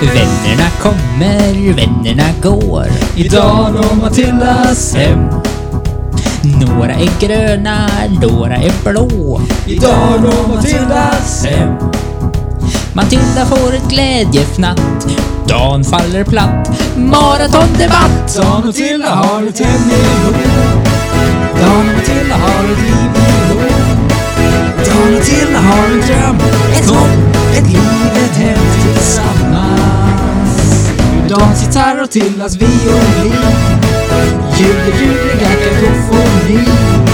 Vännerna kommer, vännerna går. Idag når Matildas hem. Några är gröna, några är blå. Idag når Matildas hem. Matilda får ett glädjefnatt. Dan faller platt. Maratondebatt! Dan och Matilda har ett hem i Dan och Matilda har ett liv i Dan och Matilda har en dröm, Dans gitarr och Tillas violin. Ljuger ljuvliga kakofoni.